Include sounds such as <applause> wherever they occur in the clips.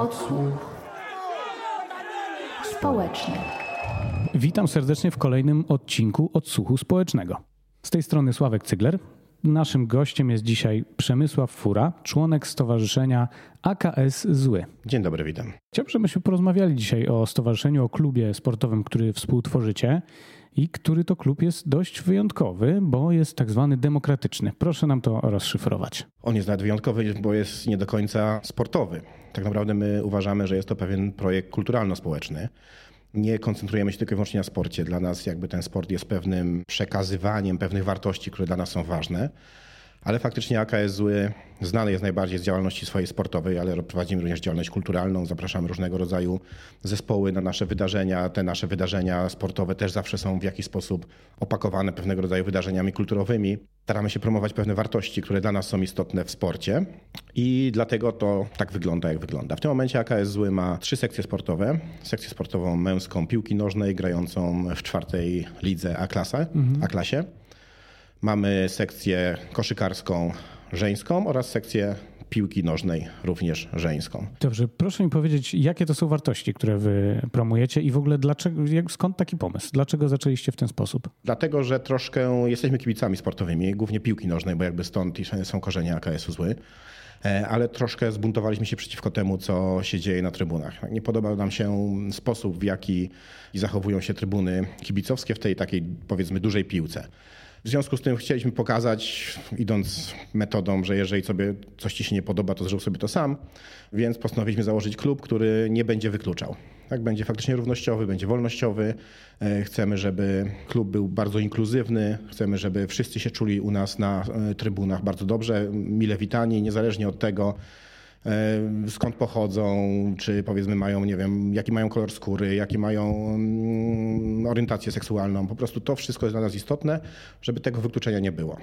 Odsłuch społeczny. Witam serdecznie w kolejnym odcinku Odsłuchu Społecznego. Z tej strony Sławek Cygler. Naszym gościem jest dzisiaj Przemysław Fura, członek Stowarzyszenia AKS Zły. Dzień dobry, witam. Chciałbym, żebyśmy porozmawiali dzisiaj o stowarzyszeniu, o klubie sportowym, który współtworzycie i który to klub jest dość wyjątkowy, bo jest tak zwany demokratyczny. Proszę nam to rozszyfrować. On jest nawet wyjątkowy, bo jest nie do końca sportowy. Tak naprawdę my uważamy, że jest to pewien projekt kulturalno-społeczny. Nie koncentrujemy się tylko i wyłącznie na sporcie. Dla nas jakby ten sport jest pewnym przekazywaniem pewnych wartości, które dla nas są ważne. Ale faktycznie AKS Zły znany jest najbardziej z działalności swojej sportowej, ale prowadzimy również działalność kulturalną, zapraszamy różnego rodzaju zespoły na nasze wydarzenia. Te nasze wydarzenia sportowe też zawsze są w jakiś sposób opakowane pewnego rodzaju wydarzeniami kulturowymi. Staramy się promować pewne wartości, które dla nas są istotne w sporcie i dlatego to tak wygląda, jak wygląda. W tym momencie AKS Zły ma trzy sekcje sportowe. Sekcję sportową męską piłki nożnej grającą w czwartej lidze A-klasa, mhm. Mamy sekcję koszykarską żeńską oraz sekcję piłki nożnej również żeńską. Dobrze, proszę mi powiedzieć, jakie to są wartości, które wy promujecie i w ogóle dlaczego, skąd taki pomysł? Dlaczego zaczęliście w ten sposób? Dlatego, że troszkę jesteśmy kibicami sportowymi, głównie piłki nożnej, bo jakby stąd są korzenie AKS-u zły e, ale troszkę zbuntowaliśmy się przeciwko temu, co się dzieje na trybunach. Nie podobał nam się sposób, w jaki zachowują się trybuny kibicowskie w tej takiej, powiedzmy, dużej piłce. W związku z tym chcieliśmy pokazać, idąc metodą, że jeżeli sobie coś ci się nie podoba, to zrób sobie to sam, więc postanowiliśmy założyć klub, który nie będzie wykluczał. Tak, będzie faktycznie równościowy, będzie wolnościowy. E, chcemy, żeby klub był bardzo inkluzywny. Chcemy, żeby wszyscy się czuli u nas na e, trybunach bardzo dobrze, mile witani, niezależnie od tego, skąd pochodzą, czy powiedzmy mają, nie wiem, jaki mają kolor skóry, jaki mają mm, orientację seksualną. Po prostu to wszystko jest dla nas istotne, żeby tego wykluczenia nie było.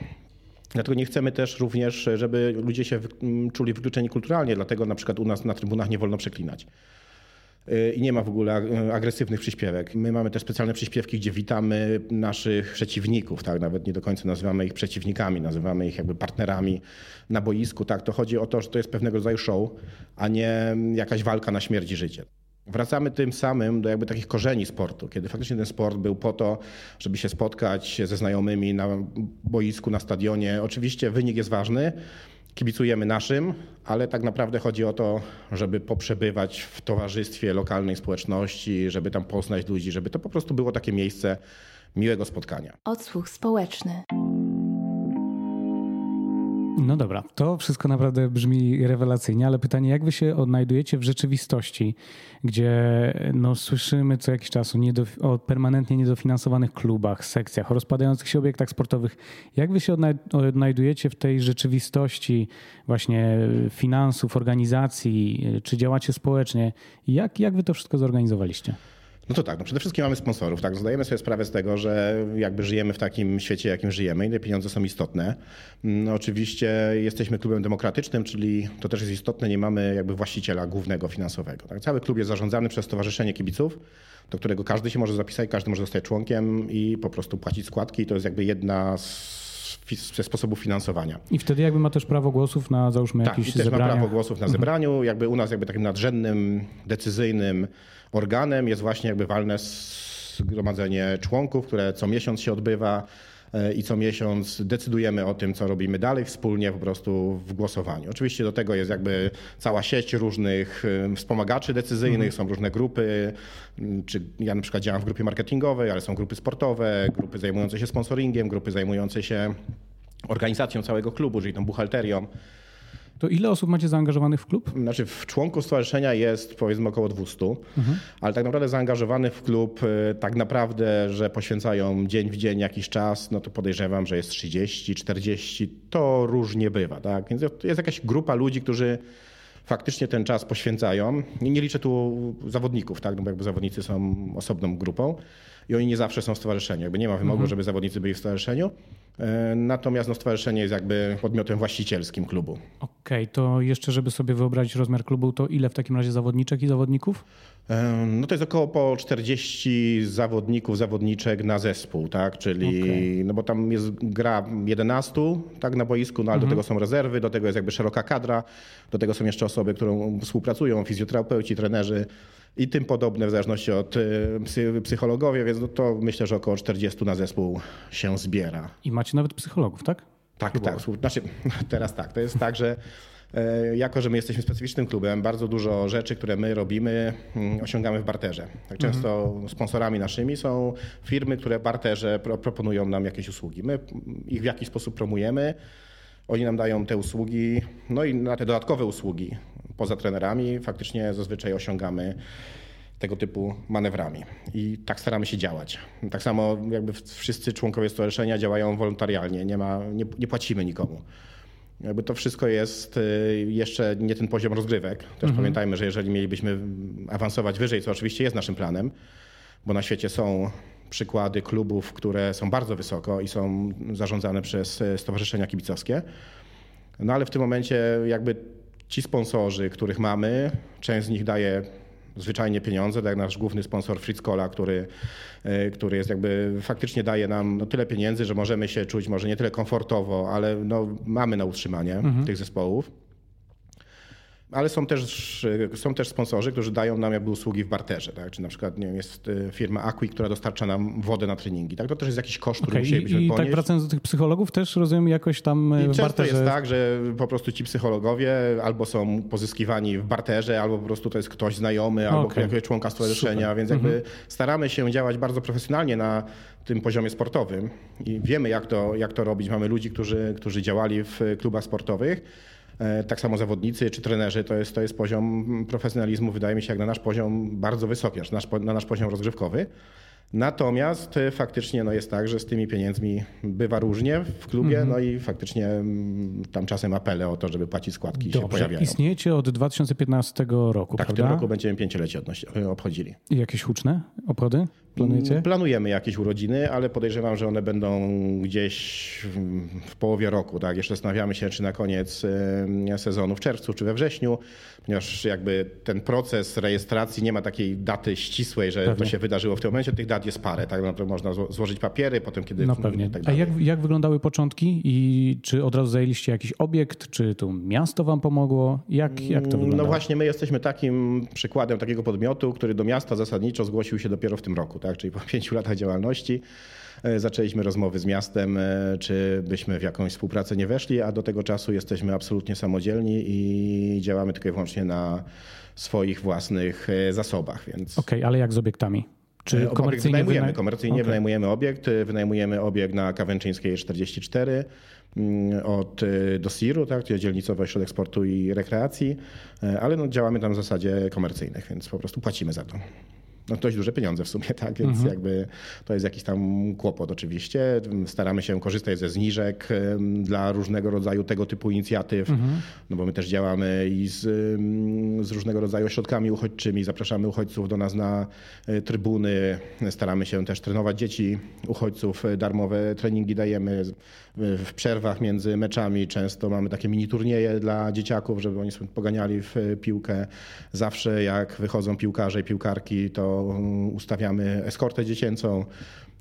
Dlatego nie chcemy też również, żeby ludzie się czuli wykluczeni kulturalnie, dlatego na przykład u nas na trybunach nie wolno przeklinać i nie ma w ogóle agresywnych przyśpiewek. My mamy też specjalne przyśpiewki, gdzie witamy naszych przeciwników, tak? nawet nie do końca nazywamy ich przeciwnikami, nazywamy ich jakby partnerami na boisku. Tak? To chodzi o to, że to jest pewnego rodzaju show, a nie jakaś walka na śmierć i życie. Wracamy tym samym do jakby takich korzeni sportu, kiedy faktycznie ten sport był po to, żeby się spotkać ze znajomymi na boisku, na stadionie. Oczywiście wynik jest ważny, kibicujemy naszym, ale tak naprawdę chodzi o to, żeby poprzebywać w towarzystwie lokalnej społeczności, żeby tam poznać ludzi, żeby to po prostu było takie miejsce miłego spotkania. Odsłuch społeczny. No dobra, to wszystko naprawdę brzmi rewelacyjnie, ale pytanie, jak wy się odnajdujecie w rzeczywistości, gdzie no, słyszymy co jakiś czas o, niedof- o permanentnie niedofinansowanych klubach, sekcjach, o rozpadających się obiektach sportowych. Jak wy się odnajdujecie w tej rzeczywistości właśnie finansów, organizacji, czy działacie społecznie? Jak, jak wy to wszystko zorganizowaliście? No to tak, no przede wszystkim mamy sponsorów, tak? Zdajemy sobie sprawę z tego, że jakby żyjemy w takim świecie, jakim żyjemy i te pieniądze są istotne. No oczywiście jesteśmy klubem demokratycznym, czyli to też jest istotne, nie mamy jakby właściciela głównego finansowego. Tak? Cały klub jest zarządzany przez Stowarzyszenie Kibiców, do którego każdy się może zapisać, każdy może zostać członkiem i po prostu płacić składki. To jest jakby jedna z ze sposobów finansowania. I wtedy jakby ma też prawo głosów na załóżmy tak, jakieś i też zebrania. ma prawo głosów na mhm. zebraniu. Jakby u nas jakby takim nadrzędnym, decyzyjnym organem jest właśnie jakby walne zgromadzenie członków, które co miesiąc się odbywa i co miesiąc decydujemy o tym, co robimy dalej wspólnie po prostu w głosowaniu. Oczywiście do tego jest jakby cała sieć różnych wspomagaczy decyzyjnych, są różne grupy, czy ja na przykład działam w grupie marketingowej, ale są grupy sportowe, grupy zajmujące się sponsoringiem, grupy zajmujące się organizacją całego klubu, czyli tą buchalterią. To ile osób macie zaangażowanych w klub? Znaczy w członków stowarzyszenia jest powiedzmy około 200, mhm. ale tak naprawdę zaangażowanych w klub y, tak naprawdę, że poświęcają dzień w dzień jakiś czas, no to podejrzewam, że jest 30, 40, to różnie bywa. Tak? Więc jest jakaś grupa ludzi, którzy faktycznie ten czas poświęcają. Nie, nie liczę tu zawodników, tak? no bo jakby zawodnicy są osobną grupą i oni nie zawsze są w stowarzyszeniu. Jakby nie ma wymogu, mhm. żeby zawodnicy byli w stowarzyszeniu. E, natomiast no, stowarzyszenie jest jakby podmiotem właścicielskim klubu. Okej, okay, to jeszcze, żeby sobie wyobrazić rozmiar klubu, to ile w takim razie zawodniczek i zawodników? E, no to jest około po 40 zawodników, zawodniczek na zespół, tak? Czyli, okay. no bo tam jest gra 11 tak, na boisku, no ale mhm. do tego są rezerwy, do tego jest jakby szeroka kadra, do tego są jeszcze osoby którą współpracują, fizjoterapeuci, trenerzy i tym podobne w zależności od psychologowie, więc no to myślę, że około 40 na zespół się zbiera. I macie nawet psychologów, tak? Tak, tak. Znaczy, <laughs> teraz tak. To jest tak, że e, jako, że my jesteśmy specyficznym klubem, bardzo dużo rzeczy, które my robimy, mm, osiągamy w barterze. Tak często mhm. sponsorami naszymi są firmy, które w barterze proponują nam jakieś usługi. My ich w jakiś sposób promujemy, oni nam dają te usługi, no i na te dodatkowe usługi poza trenerami faktycznie zazwyczaj osiągamy tego typu manewrami. I tak staramy się działać. Tak samo jakby wszyscy członkowie stowarzyszenia działają wolontarialnie, nie, ma, nie, nie płacimy nikomu. Jakby to wszystko jest y, jeszcze nie ten poziom rozgrywek. Też mhm. pamiętajmy, że jeżeli mielibyśmy awansować wyżej, co oczywiście jest naszym planem, bo na świecie są przykłady klubów, które są bardzo wysoko i są zarządzane przez y, stowarzyszenia kibicowskie. No ale w tym momencie jakby ci sponsorzy, których mamy, część z nich daje zwyczajnie pieniądze, tak jak nasz główny sponsor Fritz Cola, który, e, który jest jakby faktycznie daje nam no, tyle pieniędzy, że możemy się czuć może nie tyle komfortowo, ale no, mamy na utrzymanie mhm. tych zespołów. Ale są też, są też sponsorzy, którzy dają nam jakby usługi w barterze. Tak? Czy na przykład nie wiem, jest y, firma Aqui, która dostarcza nam wodę na treningi. Tak? To też jest jakiś koszt, który okay. musielibyśmy I. I tak wracając do tych psychologów też rozumiem jakoś tam y, I w często barterze... jest tak, że po prostu ci psychologowie albo są pozyskiwani w barterze, albo po prostu to jest ktoś znajomy, albo okay. jakiegoś członka stowarzyszenia, więc jakby mhm. staramy się działać bardzo profesjonalnie na tym poziomie sportowym i wiemy jak to, jak to robić. Mamy ludzi, którzy, którzy działali w klubach sportowych tak samo zawodnicy czy trenerzy, to jest, to jest poziom profesjonalizmu, wydaje mi się, jak na nasz poziom bardzo wysoki, nasz, na nasz poziom rozgrywkowy. Natomiast e, faktycznie no jest tak, że z tymi pieniędzmi bywa różnie w klubie, mm -hmm. no i faktycznie mm, tam czasem apele o to, żeby płacić składki Dobrze. się pojawiają. Istniejecie od 2015 roku, Tak, prawda? w tym roku będziemy pięciolecie obchodzili. I jakieś huczne obchody planujecie? Mm, planujemy jakieś urodziny, ale podejrzewam, że one będą gdzieś w połowie roku. Tak? Jeszcze zastanawiamy się, czy na koniec sezonu w czerwcu, czy we wrześniu, ponieważ jakby ten proces rejestracji nie ma takiej daty ścisłej, że Pewnie. to się wydarzyło w tym momencie. Tych dat jest parę, tak? No można złożyć papiery, potem kiedy... No pewnie. Tak A jak, jak wyglądały początki i czy od razu zajęliście jakiś obiekt, czy tu miasto wam pomogło? Jak, jak to wyglądało? No właśnie, my jesteśmy takim przykładem takiego podmiotu, który do miasta zasadniczo zgłosił się dopiero w tym roku, tak? Czyli po <laughs> pięciu latach działalności. E, zaczęliśmy rozmowy z miastem, e, czy byśmy w jakąś współpracę nie weszli, a do tego czasu jesteśmy absolutnie samodzielni i działamy tylko i wyłącznie na swoich własnych e, zasobach. Więc... Okej, okay, ale jak z obiektami? Czy komercyjnie wynajmujemy, komercyjnie okay. wynajmujemy obiekt. Wynajmujemy obiekt na Kawęczyńskiej 44 mm, od Dosiru, tak, to jest dzielnicowy ośrodek sportu i rekreacji, ale no, działamy tam w zasadzie komercyjnych, więc po prostu płacimy za to no dość duże pieniądze w sumie, <laughs> tak? Więc mhm. jakby to jest jakiś tam kłopot oczywiście. Staramy się korzystać ze zniżek dla różnego rodzaju tego typu inicjatyw, mhm. no bo my też działamy i z, z różnego rodzaju ośrodkami uchodźczymi, zapraszamy uchodźców do nas na e, trybuny, staramy się też trenować dzieci uchodźców, darmowe treningi dajemy w przerwach między meczami. Często mamy takie mini turnieje dla dzieciaków, żeby oni sobie poganiali w piłkę. Zawsze jak wychodzą piłkarze i piłkarki, to ustawiamy eskortę dziecięcą.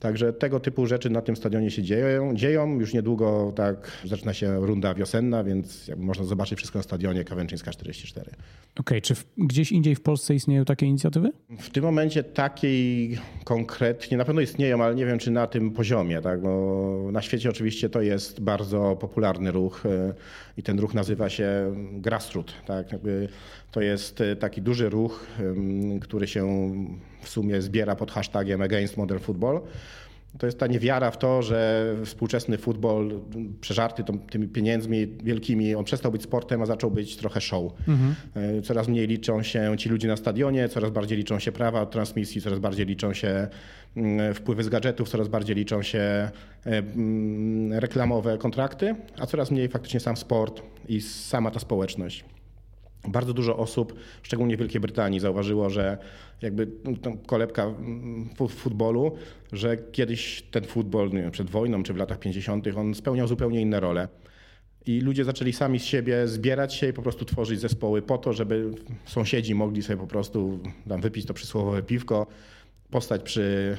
Także tego typu rzeczy na tym stadionie się dzieją. dzieją. Już niedługo tak zaczyna się runda wiosenna, więc można zobaczyć wszystko na stadionie Kawęczyńska 44. Okej, okay, czy w, gdzieś indziej w Polsce istnieją takie inicjatywy? W tym momencie takiej konkretnie, na pewno istnieją, ale nie wiem czy na tym poziomie. Tak? Bo na świecie oczywiście to jest bardzo popularny ruch e, i ten ruch nazywa się grassroot. Tak? Jakby to jest e, taki duży ruch, który się w sumie zbiera pod hashtagiem Against Modern Football. To jest ta niewiara w to, że współczesny futbol przeżarty tymi pieniędzmi wielkimi, on przestał być sportem, a zaczął być trochę show. Mhm. E, coraz mniej liczą się ci ludzie na stadionie, coraz bardziej liczą się prawa od transmisji, coraz bardziej liczą się mm, wpływy z gadżetów, coraz bardziej liczą się e, mm, reklamowe kontrakty, a coraz mniej faktycznie sam sport i sama ta społeczność. Bardzo dużo osób, szczególnie w Wielkiej Brytanii, zauważyło, że jakby kolebka w futbolu, że kiedyś ten futbol wiem, przed wojną czy w latach 50. on spełniał zupełnie inne role. I ludzie zaczęli sami z siebie zbierać się i po prostu tworzyć zespoły po to, żeby sąsiedzi mogli sobie po prostu tam wypić to przysłowowe piwko postać przy,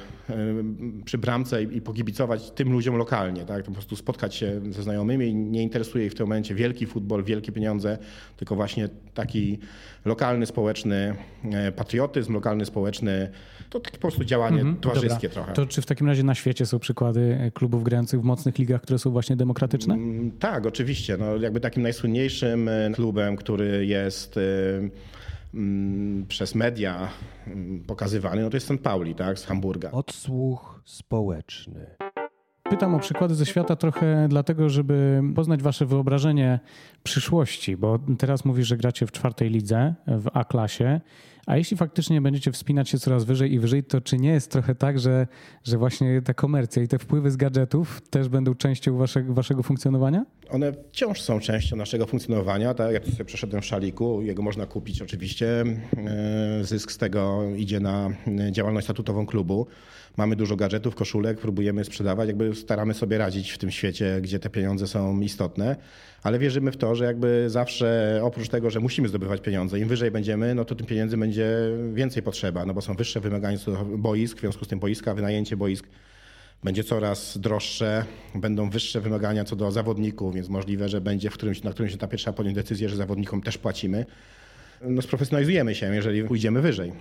przy bramce i pokibicować tym ludziom lokalnie, tak? po prostu spotkać się ze znajomymi. Nie interesuje ich w tym momencie wielki futbol, wielkie pieniądze, tylko właśnie taki lokalny, społeczny e, patriotyzm, lokalny, społeczny, to tak po prostu działanie mhm, towarzyskie dobra. trochę. To czy w takim razie na świecie są przykłady klubów grających w mocnych ligach, które są właśnie demokratyczne? Mm, tak, oczywiście. No, jakby takim najsłynniejszym e, klubem, który jest e, przez media mm, pokazywany, no to jest St. Pauli, tak, z Hamburga. Odsłuch społeczny. Pytam o przykłady ze świata trochę dlatego, żeby poznać wasze wyobrażenie przyszłości, bo teraz mówisz, że gracie w czwartej lidze, w A-klasie, a jeśli faktycznie będziecie wspinać się coraz wyżej i wyżej, to czy nie jest trochę tak, że, że właśnie ta komercja i te wpływy z gadżetów też będą częścią waszego, waszego funkcjonowania? One wciąż są częścią naszego funkcjonowania. Tak? Ja tu sobie przeszedłem w szaliku, jego można kupić oczywiście. E, zysk z tego idzie na działalność statutową klubu. Mamy dużo gadżetów, koszulek, próbujemy sprzedawać, jakby staramy sobie radzić w tym świecie, gdzie te pieniądze są istotne ale wierzymy w to, że jakby zawsze oprócz tego, że musimy zdobywać pieniądze, im wyżej będziemy, no to tym pieniędzy będzie więcej potrzeba, no bo są wyższe wymagania boisk, w związku z tym boiska, wynajęcie boisk będzie coraz droższe, będą wyższe wymagania co do zawodników, więc możliwe, że będzie w którymś, na którymś etapie trzeba podjąć decyzję, że zawodnikom też płacimy. No sprofesjonalizujemy się, jeżeli pójdziemy wyżej.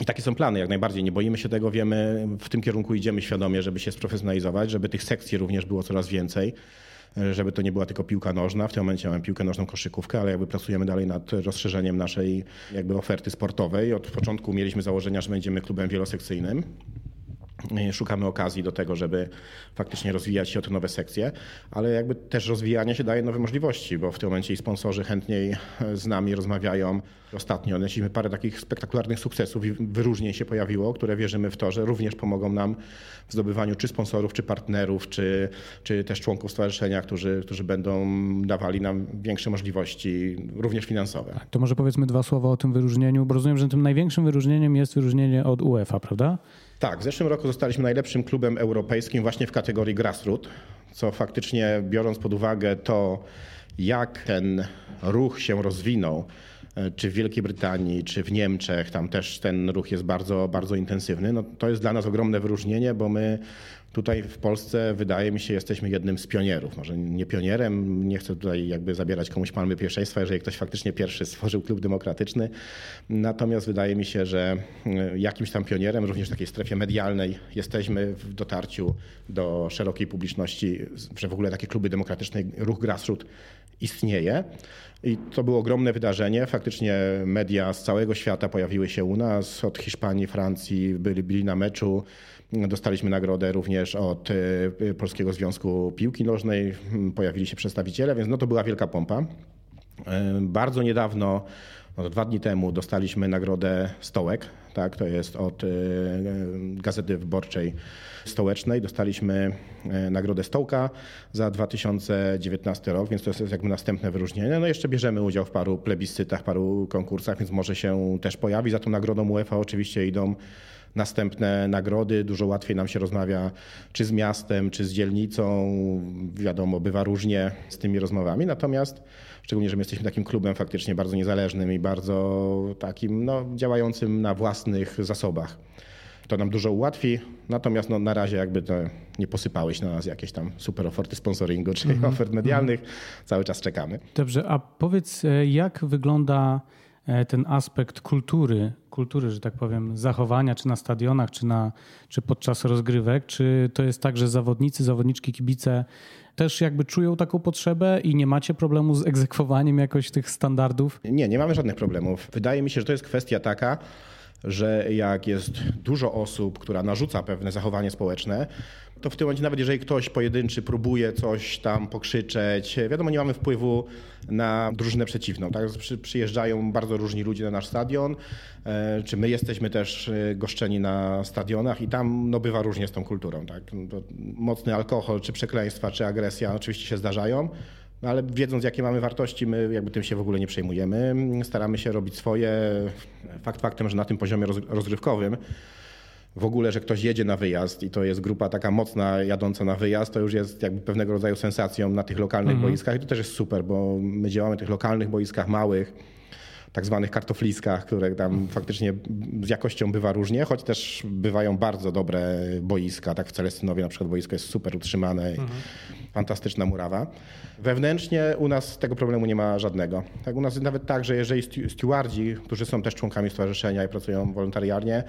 I takie są plany, jak najbardziej. Nie boimy się tego, wiemy, w tym kierunku idziemy świadomie, żeby się sprofesjonalizować, żeby tych sekcji również było coraz więcej żeby to nie była tylko piłka nożna. W tym momencie mamy piłkę nożną, koszykówkę, ale jakby pracujemy dalej nad rozszerzeniem naszej jakby oferty sportowej. Od początku mieliśmy założenia, że będziemy klubem wielosekcyjnym. Szukamy okazji do tego, żeby faktycznie rozwijać się o te nowe sekcje, ale jakby też rozwijanie się daje nowe możliwości, bo w tym momencie i sponsorzy chętniej z nami rozmawiają. Ostatnio odnieśliśmy parę takich spektakularnych sukcesów i wyróżnień się pojawiło, które wierzymy w to, że również pomogą nam w zdobywaniu czy sponsorów, czy partnerów, czy, czy też członków stowarzyszenia, którzy, którzy będą dawali nam większe możliwości, również finansowe. To może powiedzmy dwa słowa o tym wyróżnieniu, bo rozumiem, że tym największym wyróżnieniem jest wyróżnienie od UEFA, prawda? Tak, w zeszłym roku zostaliśmy najlepszym klubem europejskim właśnie w kategorii grassroot, co faktycznie biorąc pod uwagę to, jak ten ruch się rozwinął, czy w Wielkiej Brytanii, czy w Niemczech, tam też ten ruch jest bardzo, bardzo intensywny, no to jest dla nas ogromne wyróżnienie, bo my Tutaj w Polsce wydaje mi się jesteśmy jednym z pionierów. Może nie pionierem, nie chcę tutaj jakby zabierać komuś palmy pierwszeństwa, jeżeli ktoś faktycznie pierwszy stworzył klub demokratyczny. Natomiast wydaje mi się, że e, jakimś tam pionierem, również w takiej strefie medialnej jesteśmy w dotarciu do szerokiej publiczności, że w ogóle takie kluby demokratyczne, ruch grassroot istnieje. I to było ogromne wydarzenie. Faktycznie media z całego świata pojawiły się u nas, od Hiszpanii, Francji, byli, byli na meczu. Dostaliśmy nagrodę również od e, Polskiego Związku Piłki Nożnej. Pojawili się przedstawiciele, więc no to była wielka pompa. E, bardzo niedawno, no dwa dni temu, dostaliśmy nagrodę Stołek. Tak, to jest od e, Gazety Wyborczej Stołecznej. Dostaliśmy nagrodę Stołka za 2019 rok, więc to jest jakby następne wyróżnienie. No jeszcze bierzemy udział w paru plebiscytach, paru konkursach, więc może się też pojawi. Za tą nagrodą UEFA oczywiście idą następne nagrody. Dużo łatwiej nam się rozmawia czy z miastem, czy z dzielnicą. Wiadomo, bywa różnie z tymi rozmowami. Natomiast szczególnie, że my jesteśmy takim klubem faktycznie bardzo niezależnym i bardzo takim no, działającym na własnych zasobach. To nam dużo ułatwi, natomiast no, na razie jakby to nie posypałeś na nas jakieś tam super oferty sponsoringu czy mm -hmm. ofert medialnych. Cały czas czekamy. Dobrze, a powiedz e, jak wygląda ten aspekt kultury, kultury, że tak powiem, zachowania, czy na stadionach, czy, na, czy podczas rozgrywek? Czy to jest tak, że zawodnicy, zawodniczki, kibice też jakby czują taką potrzebę i nie macie problemu z egzekwowaniem jakoś tych standardów? Nie, nie mamy żadnych problemów. Wydaje mi się, że to jest kwestia taka, że jak jest dużo osób, która narzuca pewne zachowanie społeczne, to w tym momencie nawet jeżeli ktoś pojedynczy próbuje coś tam pokrzyczeć, wiadomo, nie mamy wpływu na drużynę przeciwną. Tak? Przyjeżdżają bardzo różni ludzie na nasz stadion, e, czy my jesteśmy też e, goszczeni na stadionach i tam no, bywa różnie z tą kulturą. Tak? Mocny alkohol, czy przekleństwa, czy agresja oczywiście się zdarzają, no ale wiedząc, jakie mamy wartości, my jakby tym się w ogóle nie przejmujemy. Staramy się robić swoje. Fakt faktem, że na tym poziomie rozgrywkowym w ogóle, że ktoś jedzie na wyjazd i to jest grupa taka mocna jadąca na wyjazd, to już jest jakby pewnego rodzaju sensacją na tych lokalnych mhm. boiskach i to też jest super, bo my działamy na tych lokalnych boiskach małych, tak zwanych kartofliskach, które tam faktycznie z jakością bywa różnie, choć też bywają bardzo dobre boiska. Tak w Celestynowie na przykład boisko jest super utrzymane, mhm. fantastyczna murawa. Wewnętrznie u nas tego problemu nie ma żadnego. Tak, u nas jest nawet tak, że jeżeli stewardzi, którzy są też członkami stowarzyszenia i pracują wolontarialnie,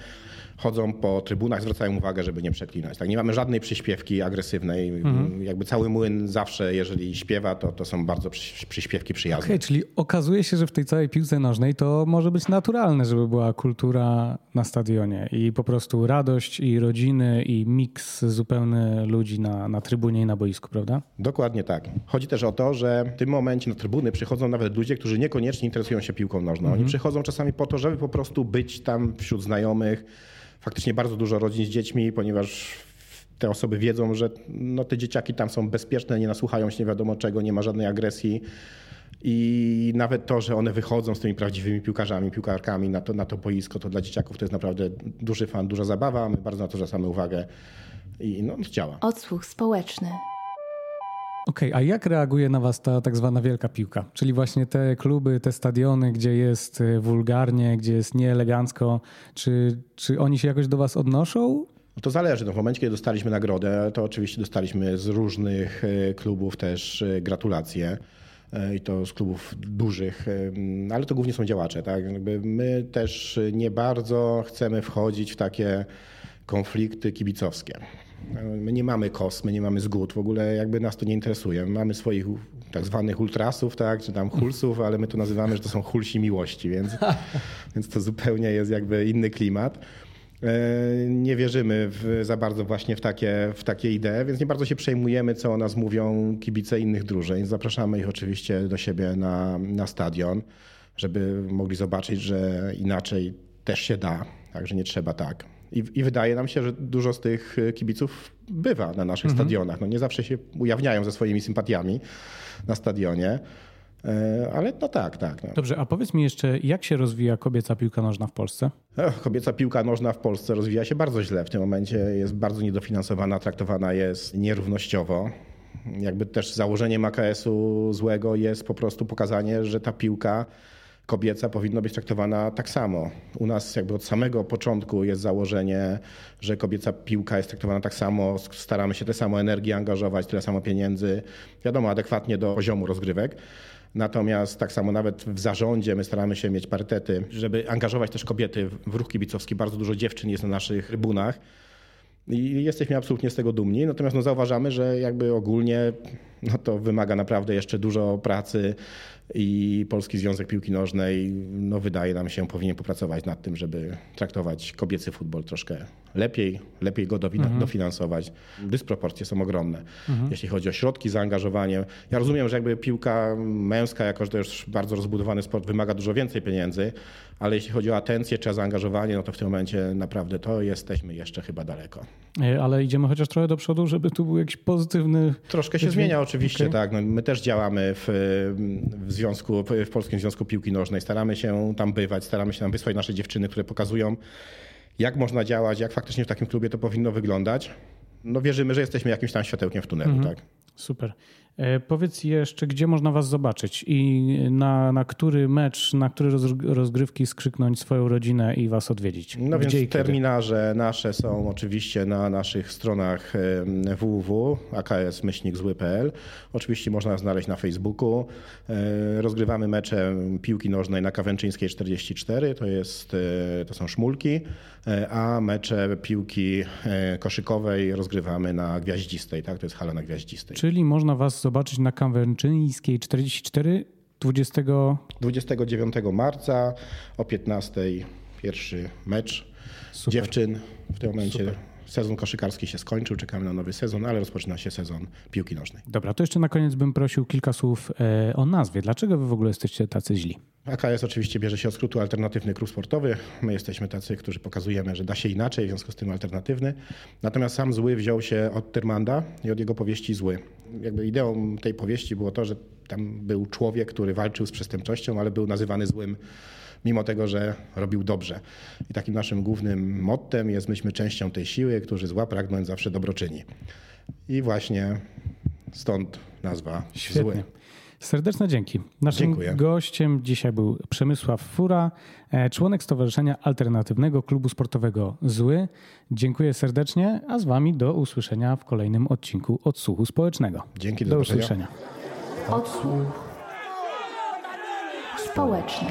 chodzą po trybunach, zwracają uwagę, żeby nie przeklinać. Tak, nie mamy żadnej przyśpiewki agresywnej. Mhm. Jakby cały młyn zawsze, jeżeli śpiewa, to, to są bardzo przyśpiewki przyjazne. Okay, czyli okazuje się, że w tej całej piłce nożnej to może być naturalne, żeby była kultura na stadionie i po prostu radość i rodziny i miks zupełny ludzi na, na trybunie i na boisku, prawda? Dokładnie tak. Chodzi też o to, że w tym momencie na trybuny przychodzą nawet ludzie, którzy niekoniecznie interesują się piłką nożną. Oni mhm. przychodzą czasami po to, żeby po prostu być tam wśród znajomych, faktycznie bardzo dużo rodzin z dziećmi, ponieważ te osoby wiedzą, że no, te dzieciaki tam są bezpieczne, nie nasłuchają się nie wiadomo czego, nie ma żadnej agresji. I nawet to, że one wychodzą z tymi prawdziwymi piłkarzami, piłkarkami na to, na to boisko, to dla dzieciaków to jest naprawdę duży fan, duża zabawa. My bardzo na to zwracamy uwagę i no, działa. Odsłuch społeczny. Okej, okay, a jak reaguje na was ta tak zwana wielka piłka? Czyli właśnie te kluby, te stadiony, gdzie jest y, wulgarnie, gdzie jest nieelegancko. Czy, czy oni się jakoś do was odnoszą? No to zależy. No w momencie, kiedy dostaliśmy nagrodę, to oczywiście dostaliśmy z różnych y, klubów też y, gratulacje i to z klubów dużych, ale to głównie są działacze. Tak? my też nie bardzo chcemy wchodzić w takie konflikty kibicowskie. My nie mamy kos, my nie mamy zgód, w ogóle jakby nas to nie interesuje. Mamy swoich tak zwanych ultrasów, tak, czy tam hulsów, ale my to nazywamy, że to są hulsi miłości, więc, <laughs> więc to zupełnie jest jakby inny klimat. E, nie wierzymy w, za bardzo właśnie w takie, w takie idee, więc nie bardzo się przejmujemy, co o nas mówią kibice innych drużyn. Zapraszamy ich oczywiście do siebie na, na stadion, żeby mogli zobaczyć, że inaczej też się da, także nie trzeba tak. I, I, wydaje nam się, że dużo z tych kibiców bywa na naszych mhm. stadionach. No nie zawsze się ujawniają ze swoimi sympatiami na stadionie. E, ale no tak, tak. No. Dobrze, a powiedz mi jeszcze, jak się rozwija kobieca piłka nożna w Polsce? Kobieca piłka nożna w Polsce rozwija się bardzo źle. W tym momencie jest bardzo niedofinansowana, traktowana jest nierównościowo. Jakby też założeniem AKS-u złego jest po prostu pokazanie, że ta piłka kobieca powinna być traktowana tak samo. U nas jakby od samego początku jest założenie, że kobieca piłka jest traktowana tak samo, staramy się tyle samo energii angażować, tyle samo pieniędzy, wiadomo, adekwatnie do poziomu rozgrywek. Natomiast tak samo nawet w zarządzie my staramy się mieć parytety, żeby angażować też kobiety w ruch kibicowski. Bardzo dużo dziewczyn jest na naszych trybunach. I jesteśmy absolutnie z tego dumni, natomiast no zauważamy, że jakby ogólnie no to wymaga naprawdę jeszcze dużo pracy i Polski Związek Piłki Nożnej no wydaje nam się powinien popracować nad tym, żeby traktować kobiecy futbol troszkę lepiej, lepiej go mhm. dofinansować. Dysproporcje są ogromne, mhm. jeśli chodzi o środki, zaangażowanie. Ja rozumiem, że jakby piłka męska, jako że to już bardzo rozbudowany sport, wymaga dużo więcej pieniędzy, ale jeśli chodzi o atencję czy zaangażowanie, no to w tym momencie naprawdę to jesteśmy jeszcze chyba daleko. E, ale idziemy chociaż trochę do przodu, żeby tu był jakiś pozytywny... Troszkę się zmienia oczywiście, okay. tak. No, my też działamy w, w związku, w Polskim Związku Piłki Nożnej. Staramy się tam bywać, staramy się tam wysłać nasze dziewczyny, które pokazują jak można działać, jak faktycznie w takim klubie to powinno wyglądać. No wierzymy, że jesteśmy jakimś tam światełkiem w tunelu, mhm. tak? Super. E, powiedz jeszcze, gdzie można Was zobaczyć i na, na który mecz, na które rozgrywki skrzyknąć swoją rodzinę i Was odwiedzić? No gdzie więc terminarze nasze są oczywiście na naszych stronach www, aks-zły.pl. Oczywiście można znaleźć na Facebooku. E, rozgrywamy mecze piłki nożnej na Kawęczyńskiej 44, to, jest, e, to są szmulki, a mecze piłki koszykowej rozgrywamy na Gwiaździstej, tak? to jest hala na Gwiaździstej. Czyli można Was zobaczyć na Kawęczyńskiej 44 20... 29 marca o 15 pierwszy mecz Super. dziewczyn w tym momencie. Super. Sezon koszykarski się skończył, czekamy na nowy sezon, ale rozpoczyna się sezon piłki nożnej. Dobra, to jeszcze na koniec bym prosił kilka słów e, o nazwie. Dlaczego wy w ogóle jesteście tacy źli? AKS oczywiście bierze się od skrótu alternatywny klub sportowy. My jesteśmy tacy, którzy pokazujemy, że da się inaczej, w związku z tym alternatywny. Natomiast sam zły wziął się od Tyrmanda i od jego powieści Zły. Jakby ideą tej powieści było to, że tam był człowiek, który walczył z przestępczością, ale był nazywany złym mimo tego, że robił dobrze. I takim naszym głównym mottem jest myśmy częścią tej siły, którzy zła pragnąć zawsze dobroczyni. I właśnie stąd nazwa Świetnie. zły. Serdeczne dzięki. Naszym Dziękuję. gościem dzisiaj był Przemysław Fura, e, członek Stowarzyszenia Alternatywnego Klubu Sportowego Zły. Dziękuję serdecznie, a z wami do usłyszenia w kolejnym odcinku Odsłuchu Społecznego. Dzięki, do do usłyszenia. Odsłuch społeczny.